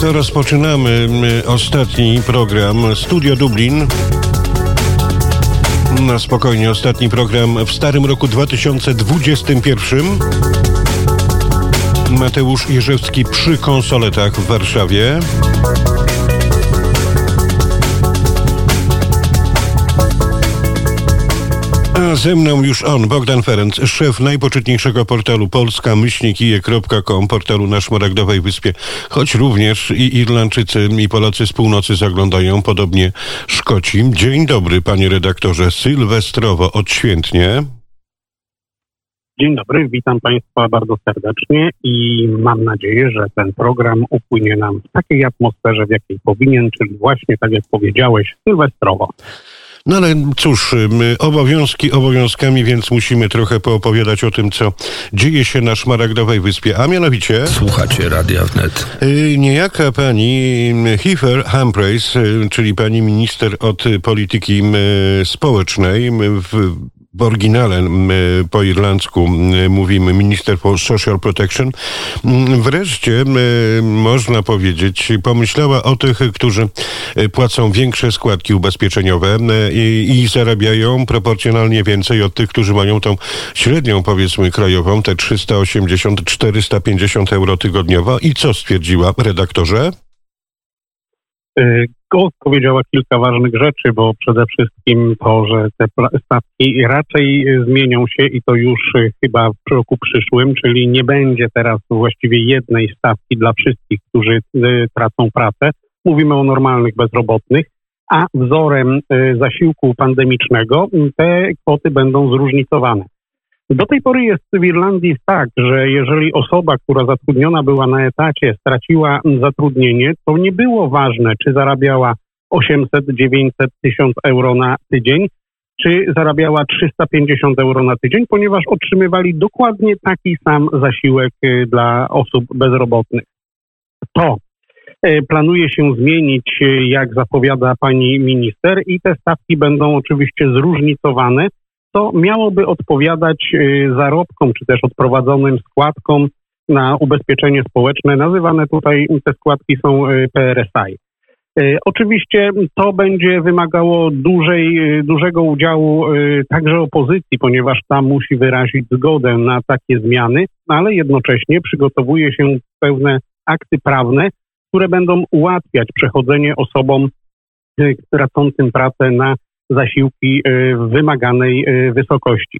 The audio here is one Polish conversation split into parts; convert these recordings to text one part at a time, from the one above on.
To rozpoczynamy ostatni program Studio Dublin. Na spokojnie, ostatni program w starym roku 2021. Mateusz Jerzewski przy konsoletach w Warszawie. Ze mną już on, Bogdan Ferenc, szef najpoczytniejszego portalu polska-kije.com, portalu na Szmaragdowej Wyspie, choć również i Irlandczycy i Polacy z północy zaglądają, podobnie Szkoci. Dzień dobry, panie redaktorze, sylwestrowo, odświętnie. Dzień dobry, witam Państwa bardzo serdecznie i mam nadzieję, że ten program upłynie nam w takiej atmosferze, w jakiej powinien, czyli właśnie, tak jak powiedziałeś, sylwestrowo. No ale cóż, obowiązki obowiązkami, więc musimy trochę poopowiadać o tym, co dzieje się na Szmaragdowej Wyspie, a mianowicie... Słuchacie Radia Wnet. Y, niejaka pani Heifer Humphreys, y, czyli pani minister od polityki społecznej w w oryginale po irlandzku mówimy Minister for Social Protection, wreszcie można powiedzieć, pomyślała o tych, którzy e, płacą większe składki ubezpieczeniowe i, i zarabiają proporcjonalnie więcej od tych, którzy mają tą średnią, powiedzmy, krajową, te 380-450 euro tygodniowo. I co stwierdziła redaktorze? E, Gold powiedziała kilka ważnych rzeczy, bo przede wszystkim to, że te stawki raczej zmienią się i to już e, chyba w roku przyszłym, czyli nie będzie teraz właściwie jednej stawki dla wszystkich, którzy tracą pracę. Mówimy o normalnych bezrobotnych, a wzorem zasiłku pandemicznego te kwoty będą zróżnicowane. Do tej pory jest w Irlandii tak, że jeżeli osoba, która zatrudniona była na etacie, straciła zatrudnienie, to nie było ważne, czy zarabiała 800, 900, 1000 euro na tydzień, czy zarabiała 350 euro na tydzień, ponieważ otrzymywali dokładnie taki sam zasiłek y, dla osób bezrobotnych. To y, planuje się zmienić, y, jak zapowiada pani minister, i te stawki będą oczywiście zróżnicowane to miałoby odpowiadać y, zarobkom, czy też odprowadzonym składkom na ubezpieczenie społeczne. Nazywane tutaj te składki są y, PRSI. Y, oczywiście to będzie wymagało dużej, dużego udziału także opozycji, ponieważ ta musi wyrazić zgodę na takie zmiany, ale jednocześnie przygotowuje się pewne akty prawne, które będą ułatwiać przechodzenie osobom tracącym pracę na zasiłki y, w wymaganej y, wysokości.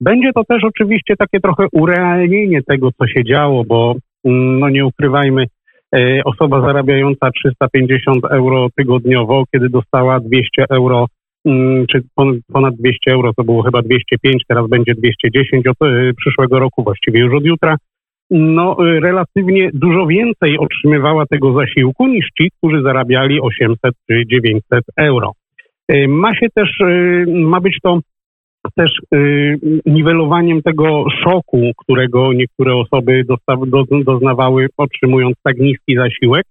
Będzie to też oczywiście takie trochę urealnienie tego, co się działo, bo mm, no nie ukrywajmy, y, osoba zarabiająca 350 euro tygodniowo, kiedy dostała 200 euro, mm, czy ponad 200 euro, to było chyba 205, teraz będzie 210 od przyszłego roku, właściwie już od jutra, no relatywnie dużo więcej otrzymywała tego zasiłku niż ci, którzy zarabiali 800 czy 900 euro. Y, ma się też, y, ma być to też y, niwelowaniem tego szoku, którego niektóre osoby doznawały otrzymując tak niski zasiłek,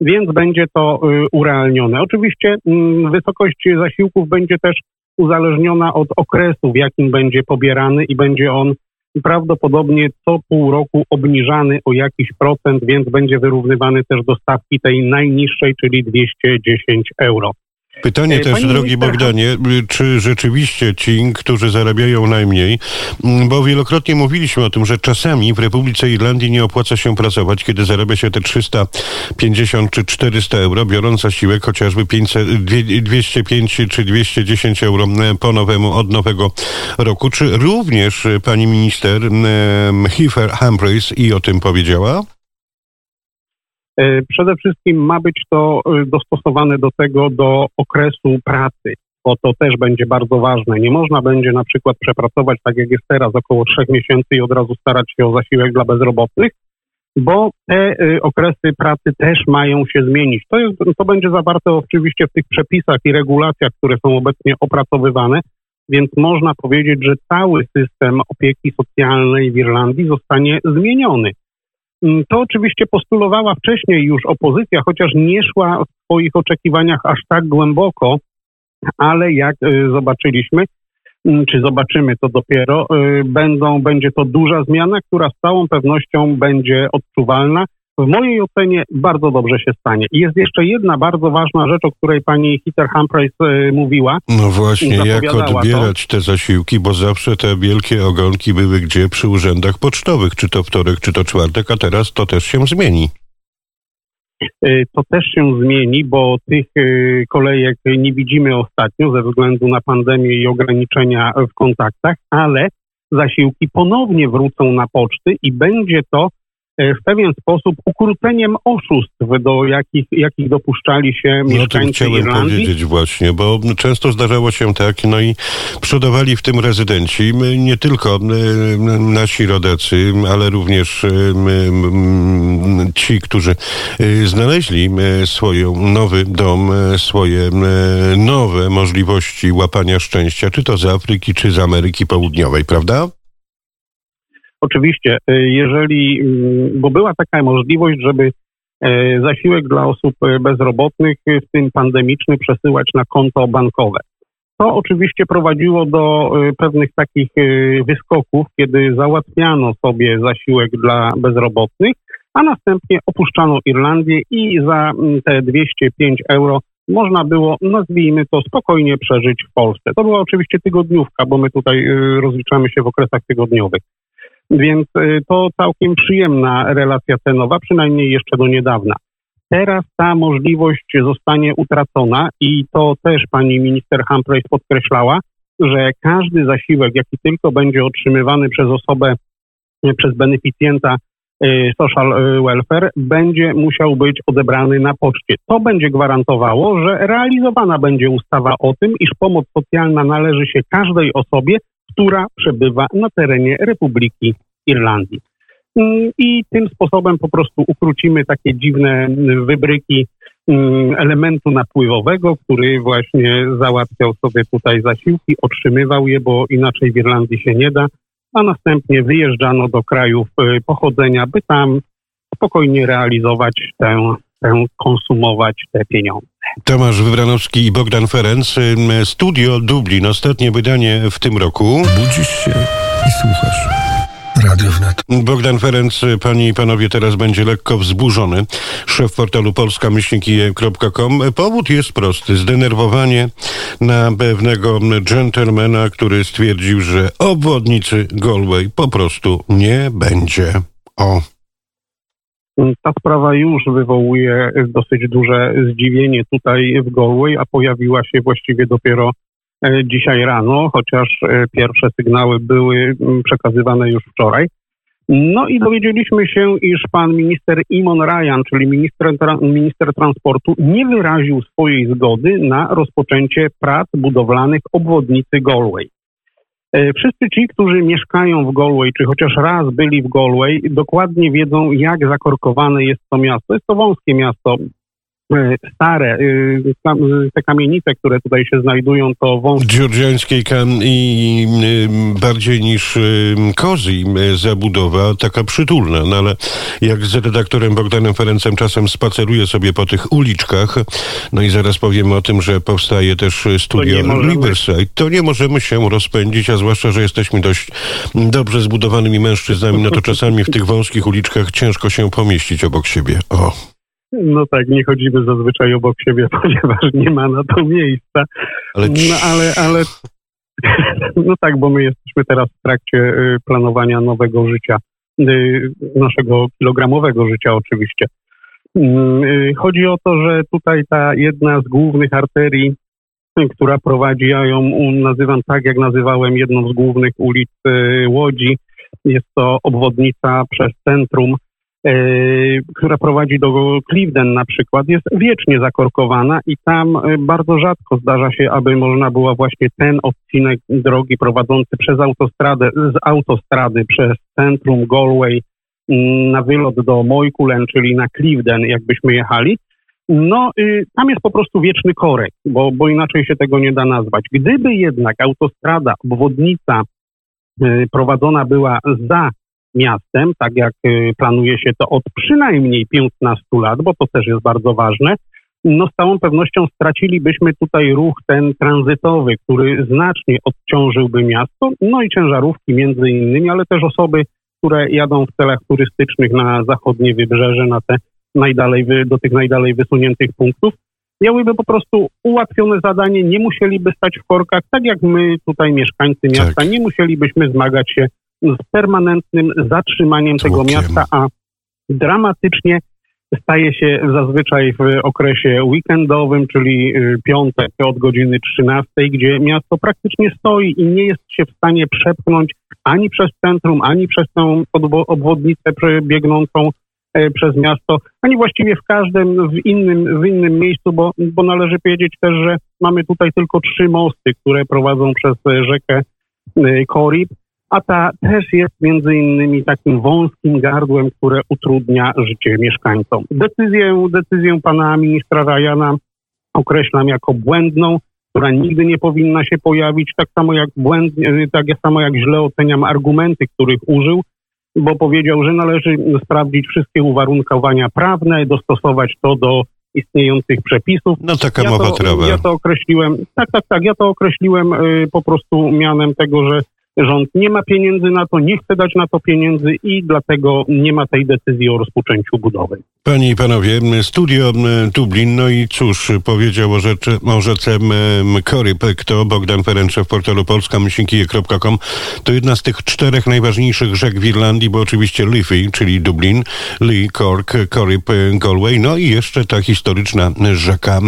więc będzie to urealnione. Oczywiście mm, wysokość zasiłków będzie też uzależniona od okresu, w jakim będzie pobierany i będzie on prawdopodobnie co pół roku obniżany o jakiś procent, więc będzie wyrównywany też do stawki tej najniższej, czyli 210 euro. Pytanie też, Pani drogi. Bogdanie, czy rzeczywiście ci, którzy zarabiają najmniej, bo wielokrotnie mówiliśmy o tym, że czasami w Republice Irlandii nie opłaca się pracować, kiedy zarabia się te 350 czy 400 euro, biorąc zasiłek chociażby 500, 205 czy 210 euro po nowemu, od nowego roku. Czy również pani minister Heifer Humphreys i o tym powiedziała? E, przede wszystkim ma być to e, dostosowane do tego, do okresu pracy, bo to też będzie bardzo ważne. Nie można będzie na przykład przepracować tak jak jest teraz, około trzech miesięcy i od razu starać się o zasiłek dla bezrobotnych, bo te e, okresy pracy też mają się zmienić. To, jest, to będzie zawarte oczywiście w tych przepisach i regulacjach, które są obecnie opracowywane, więc można powiedzieć, że cały system opieki socjalnej w Irlandii zostanie zmieniony. Mm, to oczywiście postulowała wcześniej już opozycja, chociaż nie szła w swoich oczekiwaniach aż tak głęboko, ale jak y, zobaczyliśmy, mm, czy zobaczymy to dopiero, y, będą, będzie to duża zmiana, która z całą pewnością będzie odczuwalna w mojej ocenie bardzo dobrze się stanie. I jest jeszcze jedna bardzo ważna rzecz, o której pani Hitter Humphreys e, mówiła. No właśnie, jak odbierać to. te zasiłki, bo zawsze te wielkie ogonki były gdzie przy urzędach pocztowych, czy to wtorek, czy to czwartek, a teraz to też się zmieni. E, to też się zmieni, bo tych e, kolejek nie widzimy ostatnio ze względu na pandemię i ograniczenia w kontaktach, ale zasiłki ponownie wrócą na poczty i będzie to w pewien sposób ukróceniem oszustw, do jakich, jakich dopuszczali się no, mieszkańcy chciałem Irlandii. powiedzieć właśnie, bo często zdarzało się tak, no i przodowali w tym rezydenci, nie tylko nasi rodacy, ale również ci, którzy e, znaleźli swój nowy dom, swoje nowe możliwości łapania szczęścia, czy to z Afryki, czy z Ameryki Południowej, prawda? Oczywiście, y, jeżeli, mm, bo była taka możliwość, żeby e, zasiłek dla osób bezrobotnych, w tym pandemiczny, przesyłać na konto bankowe. To oczywiście prowadziło do pewnych takich wyskoków, kiedy załatwiano sobie zasiłek dla bezrobotnych, a następnie opuszczano Irlandię i za mm, te 205 euro można było, nazwijmy to, spokojnie przeżyć w Polsce. To była oczywiście tygodniówka, bo my tutaj rozliczamy się w okresach tygodniowych. Więc y, to całkiem przyjemna relacja cenowa, przynajmniej jeszcze do niedawna. Teraz ta możliwość zostanie utracona i to też pani minister Humphreys podkreślała, że każdy zasiłek, jaki tylko będzie otrzymywany przez osobę, y, przez beneficjenta y, social welfare, będzie musiał być odebrany na poczcie. To będzie gwarantowało, że realizowana będzie ustawa o tym, iż pomoc socjalna należy się każdej osobie, która przebywa na terenie Republiki Irlandii. Mm, I tym sposobem po prostu ukrócimy takie dziwne wybryki mm, elementu napływowego, który właśnie załatwiał sobie tutaj zasiłki, otrzymywał je, bo inaczej w Irlandii się nie da, a następnie wyjeżdżano do krajów y, pochodzenia, by tam spokojnie realizować tę, tę konsumować te pieniądze. Tomasz Wybranowski i Bogdan Ferenc. Studio Dublin, ostatnie wydanie w tym roku. Budzisz się i słuchasz. Radio Wnet. Bogdan Ferenc, panie i panowie, teraz będzie lekko wzburzony. Szef portalu polska-com. Powód jest prosty. Zdenerwowanie na pewnego dżentelmena, który stwierdził, że obwodnicy Galway po prostu nie będzie. O. Ta sprawa już wywołuje dosyć duże zdziwienie tutaj w Galway, a pojawiła się właściwie dopiero e, dzisiaj rano, chociaż e, pierwsze sygnały były przekazywane już wczoraj. No i dowiedzieliśmy się, iż pan minister Imon Ryan, czyli minister, minister transportu, nie wyraził swojej zgody na rozpoczęcie prac budowlanych obwodnicy Galway. E, wszyscy ci, którzy mieszkają w Galway, czy chociaż raz byli w Galway, dokładnie wiedzą, jak zakorkowane jest to miasto. Jest to wąskie miasto, stare, y, te kamienice, które tutaj się znajdują, to wąskie. Dziurdziańskiej i y, bardziej niż kozi zabudowa, taka przytulna, no ale jak z redaktorem Bogdanem Ferencem czasem spaceruję sobie po tych uliczkach, no i zaraz powiemy o tym, że powstaje też studio to Riverside, to nie możemy się rozpędzić, a zwłaszcza, że jesteśmy dość dobrze zbudowanymi mężczyznami, no to czasami w tych wąskich uliczkach ciężko się pomieścić obok siebie. O. No tak, nie chodzimy zazwyczaj obok siebie, ponieważ nie ma na to miejsca. Ale... No ale, ale no tak, bo my jesteśmy teraz w trakcie y, planowania nowego życia, y, naszego kilogramowego życia oczywiście. Mm, y, chodzi o to, że tutaj ta jedna z głównych arterii, która prowadzi, ja ją nazywam tak, jak nazywałem jedną z głównych ulic Łodzi, jest to obwodnica przez centrum która prowadzi do Cleveland na przykład, jest wiecznie zakorkowana i tam e, bardzo rzadko zdarza się, aby można było właśnie ten odcinek drogi prowadzący przez autostradę, z autostrady przez centrum Galway mm, na wylot do Moykulen, czyli na Cleveland, jakbyśmy jechali, no, y, tam jest po prostu wieczny korek, bo, bo inaczej się tego nie da nazwać. Gdyby jednak autostrada, obwodnica y, prowadzona była za miastem, tak jak y, planuje się to od przynajmniej 15 lat, bo to też jest bardzo ważne, no z całą pewnością stracilibyśmy tutaj ruch ten tranzytowy, który znacznie odciążyłby miasto, no i ciężarówki między innymi, ale też osoby które jadą w celach turystycznych na zachodnie wybrzeże, na te najdalej, do tych najdalej wysuniętych punktów, miałyby po prostu ułatwione zadanie, nie musieliby stać w korkach, tak jak my tutaj mieszkańcy miasta, tak. nie musielibyśmy zmagać się z permanentnym zatrzymaniem Tłukiem. tego miasta, a dramatycznie staje się zazwyczaj w okresie weekendowym, czyli y, piątek od godziny 13, gdzie miasto praktycznie stoi i nie jest się w stanie przepchnąć ani przez centrum, ani przez tę obwodnicę biegnącą e, przez miasto, ani właściwie w każdym w innym, w innym miejscu, bo, bo należy powiedzieć też, że mamy tutaj tylko trzy mosty, które prowadzą przez rzekę y, Korib a ta też jest między innymi takim wąskim gardłem, które utrudnia życie mieszkańcom. Decyzję, decyzję pana ministra Rajana określam jako błędną, która nigdy nie powinna się pojawić, tak samo jak błędnie, tak samo jak źle oceniam argumenty, których użył, bo powiedział, że należy sprawdzić wszystkie uwarunkowania prawne, dostosować to do istniejących przepisów. No taka ja mowa to, Ja to określiłem, tak, tak, tak, ja to określiłem y, po prostu mianem tego, że Rząd nie ma pieniędzy na to, nie chce dać na to pieniędzy i dlatego nie ma tej decyzji o rozpoczęciu budowy. Panie i panowie, studio Dublin, no i cóż, powiedział o, rzeczy, o rzece Koryp, kto Bogdan Ferenczew w portalu polska-kije.com. To jedna z tych czterech najważniejszych rzek w Irlandii, bo oczywiście Liffey, czyli Dublin, Lee, Cork, Koryp, Galway, no i jeszcze ta historyczna rzeka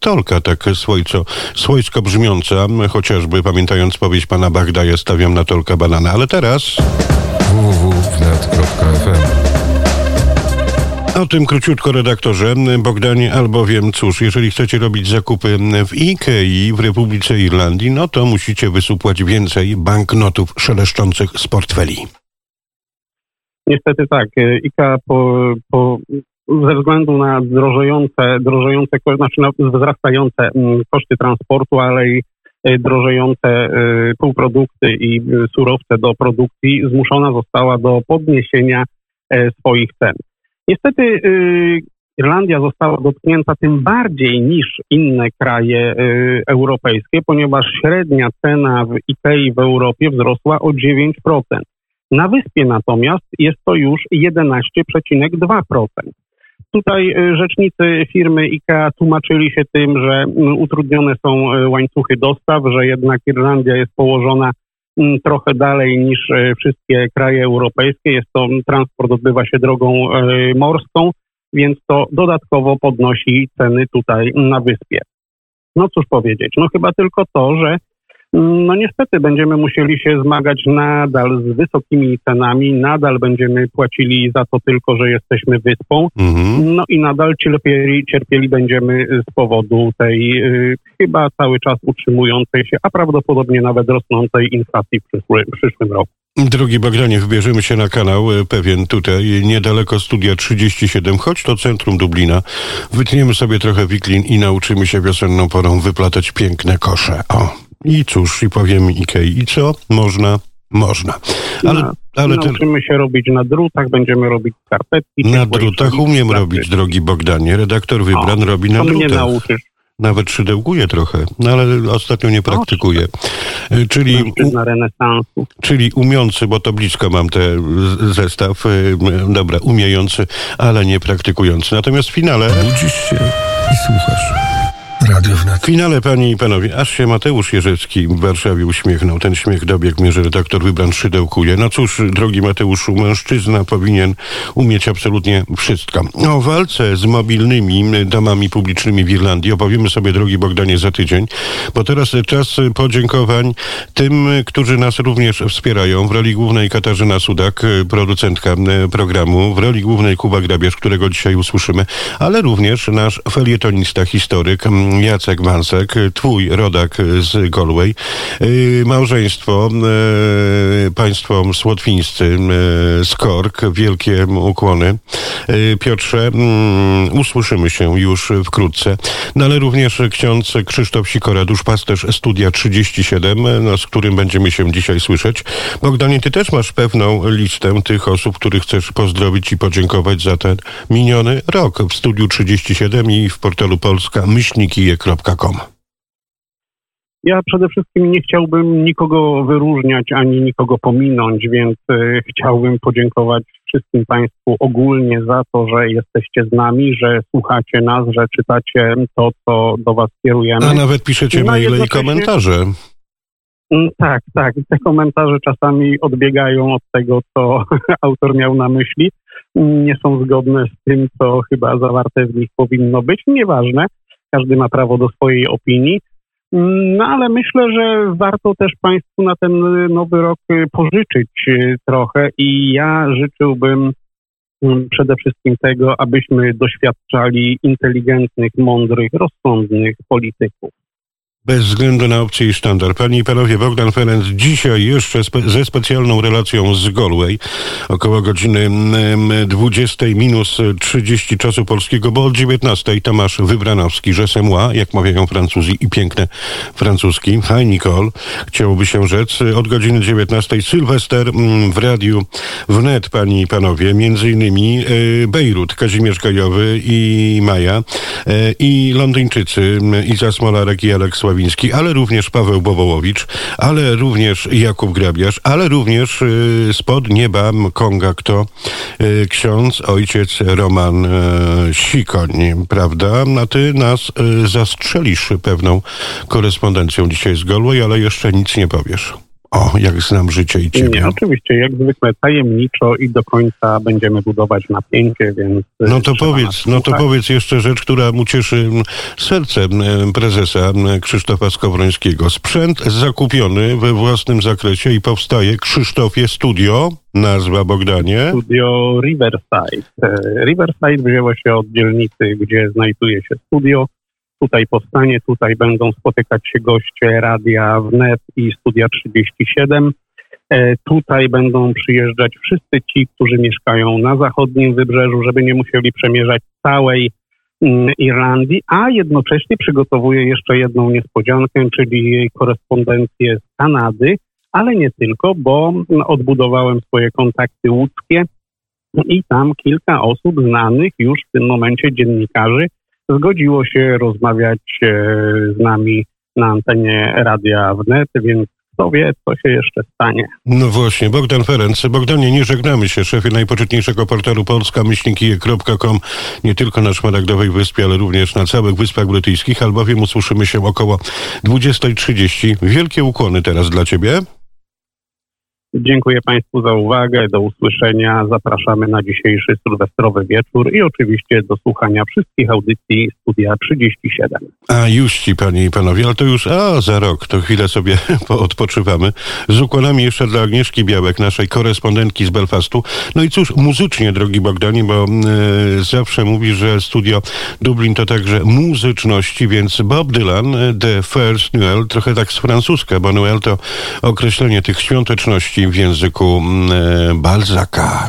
Tolka, tak swojco, swojsko brzmiąca, chociażby pamiętając powieść pana Bagdaja stawiam na Tolka banana, ale teraz... o tym króciutko redaktorze Bogdanie, albowiem cóż, jeżeli chcecie robić zakupy w Ikei w Republice Irlandii, no to musicie wysupłać więcej banknotów szeleszczących z portfeli. Niestety tak. IKEA po, po, ze względu na drożejące, drożejące znaczy wzrastające mm, koszty transportu, ale i e, drożejące e, półprodukty i e, surowce do produkcji zmuszona została do podniesienia swoich cen. Niestety y, Irlandia została dotknięta tym bardziej niż inne kraje y, europejskie, ponieważ średnia cena w IKEA w Europie wzrosła o 9%. Na wyspie natomiast jest to już 11,2%. Tutaj y, rzecznicy firmy IKEA tłumaczyli się tym, że utrudnione są łańcuchy dostaw, że jednak Irlandia jest położona trochę dalej niż e, wszystkie kraje europejskie. Jest to transport odbywa się drogą e, morską, więc to dodatkowo podnosi ceny tutaj na wyspie. No cóż powiedzieć, no chyba tylko to, że no niestety będziemy musieli się zmagać nadal z wysokimi cenami, nadal będziemy płacili za to tylko, że jesteśmy wyspą, mhm. no i nadal cierpieli, cierpieli będziemy z powodu tej y, chyba cały czas utrzymującej się, a prawdopodobnie nawet rosnącej inflacji w, przyszły, przyszłym roku. Drogi Bogdanie, wybierzemy się na kanał y, pewien tutaj, niedaleko studia 37, choć to centrum Dublina. Wytniemy sobie trochę wiklin i nauczymy się wiosenną porą wyplatać piękne kosze. O. I cóż, i powiem Ikei, i co? Można, można. Ale, no, ale nauczymy się robić na drutach, będziemy robić skarpetki. Na drutach umiem robić, drogi Bogdanie. Redaktor Wybran o, robi na drutach. mnie nauczysz. Nawet szydełkuje trochę, no ale ostatnio nie praktykuje. E, czyli, na renesansu. czyli umiący, bo to blisko mam ten zestaw, e, dobra, umiejący, ale nie praktykujący. Natomiast w finale... Budzisz się i słuchasz. Radio Wnet. W finale, panie i panowie, aż się Mateusz Jerzecki w Warszawie uśmiechnął. Ten śmiech dobiegł mnie, że redaktor Wybran szydełkuje. No cóż, drogi Mateuszu, mężczyzna powinien umieć absolutnie wszystko. O walce z mobilnymi domami publicznymi w Irlandii opowiemy sobie, drogi Bogdanie, za tydzień, bo teraz czas podziękowań tym, którzy nas również wspierają. W roli głównej Katarzyna Sudak, producentka programu, w roli głównej Kuba Grabiarz, którego dzisiaj usłyszymy, ale również nasz felietonista, historyk, Jacek Wansek, twój rodak z Galway. Y, małżeństwo, y, państwo słotwińscy y, z wielkie ukłony. Piotrze, mm, usłyszymy się już wkrótce. No ale również ksiądz Krzysztof Sikora, duszpasterz Studia 37, no, z którym będziemy się dzisiaj słyszeć. Bogdanie, ty też masz pewną listę tych osób, których chcesz pozdrowić i podziękować za ten miniony rok w Studiu 37 i w portalu Polska myślniki Ja przede wszystkim nie chciałbym nikogo wyróżniać ani nikogo pominąć, więc y, chciałbym podziękować wszystkim Państwu ogólnie za to, że jesteście z nami, że słuchacie nas, że czytacie to, co do Was kierujemy. A nawet piszecie No, maile i komentarze. Mm, Tak, tak. Te komentarze czasami odbiegają od tego, co autor miał na myśli. Nie są zgodne z tym, co chyba zawarte w nich powinno być. Nieważne. Każdy ma prawo do swojej opinii. Mm, No ale myślę, że warto też Państwu na ten y, nowy rok y, pożyczyć y, trochę i ja życzyłbym mm, przede wszystkim tego, abyśmy doświadczali inteligentnych, mądrych, rozsądnych polityków. Bez względu na opcję i sztandar. Panie i panowie, Bogdan Ferenc dzisiaj jeszcze spe ze specjalną relacją z Galway około godziny mm, 20 minus 30 czasu polskiego, bo od 19 Tomasz Wybranowski, że moi, jak mawiają Francuzi i piękne francuski. Hi Nicole, chciałoby się rzec. Od godziny 19 Sylwester mm, w radiu wnet, panie i panowie, między innymi e, Bejrut, Kazimierz Gajowy i Maja e, i Londyńczycy Iza Smolarek i Alek Sławiński, ale również Paweł Bowołowicz, ale również Jakub Grabiarz, ale również e, spod nieba Konga kto? E, Ksiądz, ojciec Roman e, Sikoń, prawda? A ty nas zastrzelisz pewną korespondencją dzisiaj z Galway, ale jeszcze nic nie powiesz. O, jak znam życie i ciebie. Nie, oczywiście, jak zwykle tajemniczo i do końca będziemy budować napięcie, więc... No to powiedz, no to powiedz jeszcze rzecz, która mu cieszy serce prezesa Krzysztofa Skowrońskiego. Sprzęt zakupiony we własnym zakresie i powstaje Krzysztofie Studio, nazwa Bogdanie. Studio Riverside. E, Riverside wzięło się od dzielnicy, gdzie znajduje się studio. Tutaj powstanie, tutaj będą spotykać się goście radia wnet i studia 37. E, Tutaj będą przyjeżdżać wszyscy ci, którzy mieszkają na zachodnim wybrzeżu, żeby nie musieli przemierzać całej mm, Irlandii, a jednocześnie przygotowuje jeszcze jedną niespodziankę, czyli korespondencję z Kanady, ale nie tylko, bo mm, odbudowałem swoje kontakty łódzkie i tam kilka osób znanych już w tym momencie dziennikarzy zgodziło się rozmawiać e, z nami na antenie Radia Wnet, więc kto wie, co się jeszcze stanie. No właśnie, Bogdan Ferenc. Bogdanie, nie żegnamy się. Szefie najpoczytniejszego portalu polska-kije.com nie tylko na Szmaragdowej Wyspie, ale również na całych Wyspach Brytyjskich, albowiem usłyszymy się około 20.30. Wielkie ukłony teraz dla ciebie. Dziękuję Państwu za uwagę, do usłyszenia. Zapraszamy na dzisiejszy sylwestrowy wieczór i oczywiście do słuchania wszystkich audycji Studia 37. A już ci, panie i panowie, ale to już, a za rok, to chwilę sobie odpoczywamy. Z ukłonami jeszcze dla Agnieszki Białek, naszej korespondentki z Belfastu. No i cóż, muzycznie, drogi Bogdanie, bo e, zawsze mówi, że studio Dublin to także muzyczności, więc Bob Dylan, e, The First Noel, trochę tak z francuska, bo Noel to określenie tych świąteczności w języku mm, e, Balzaka.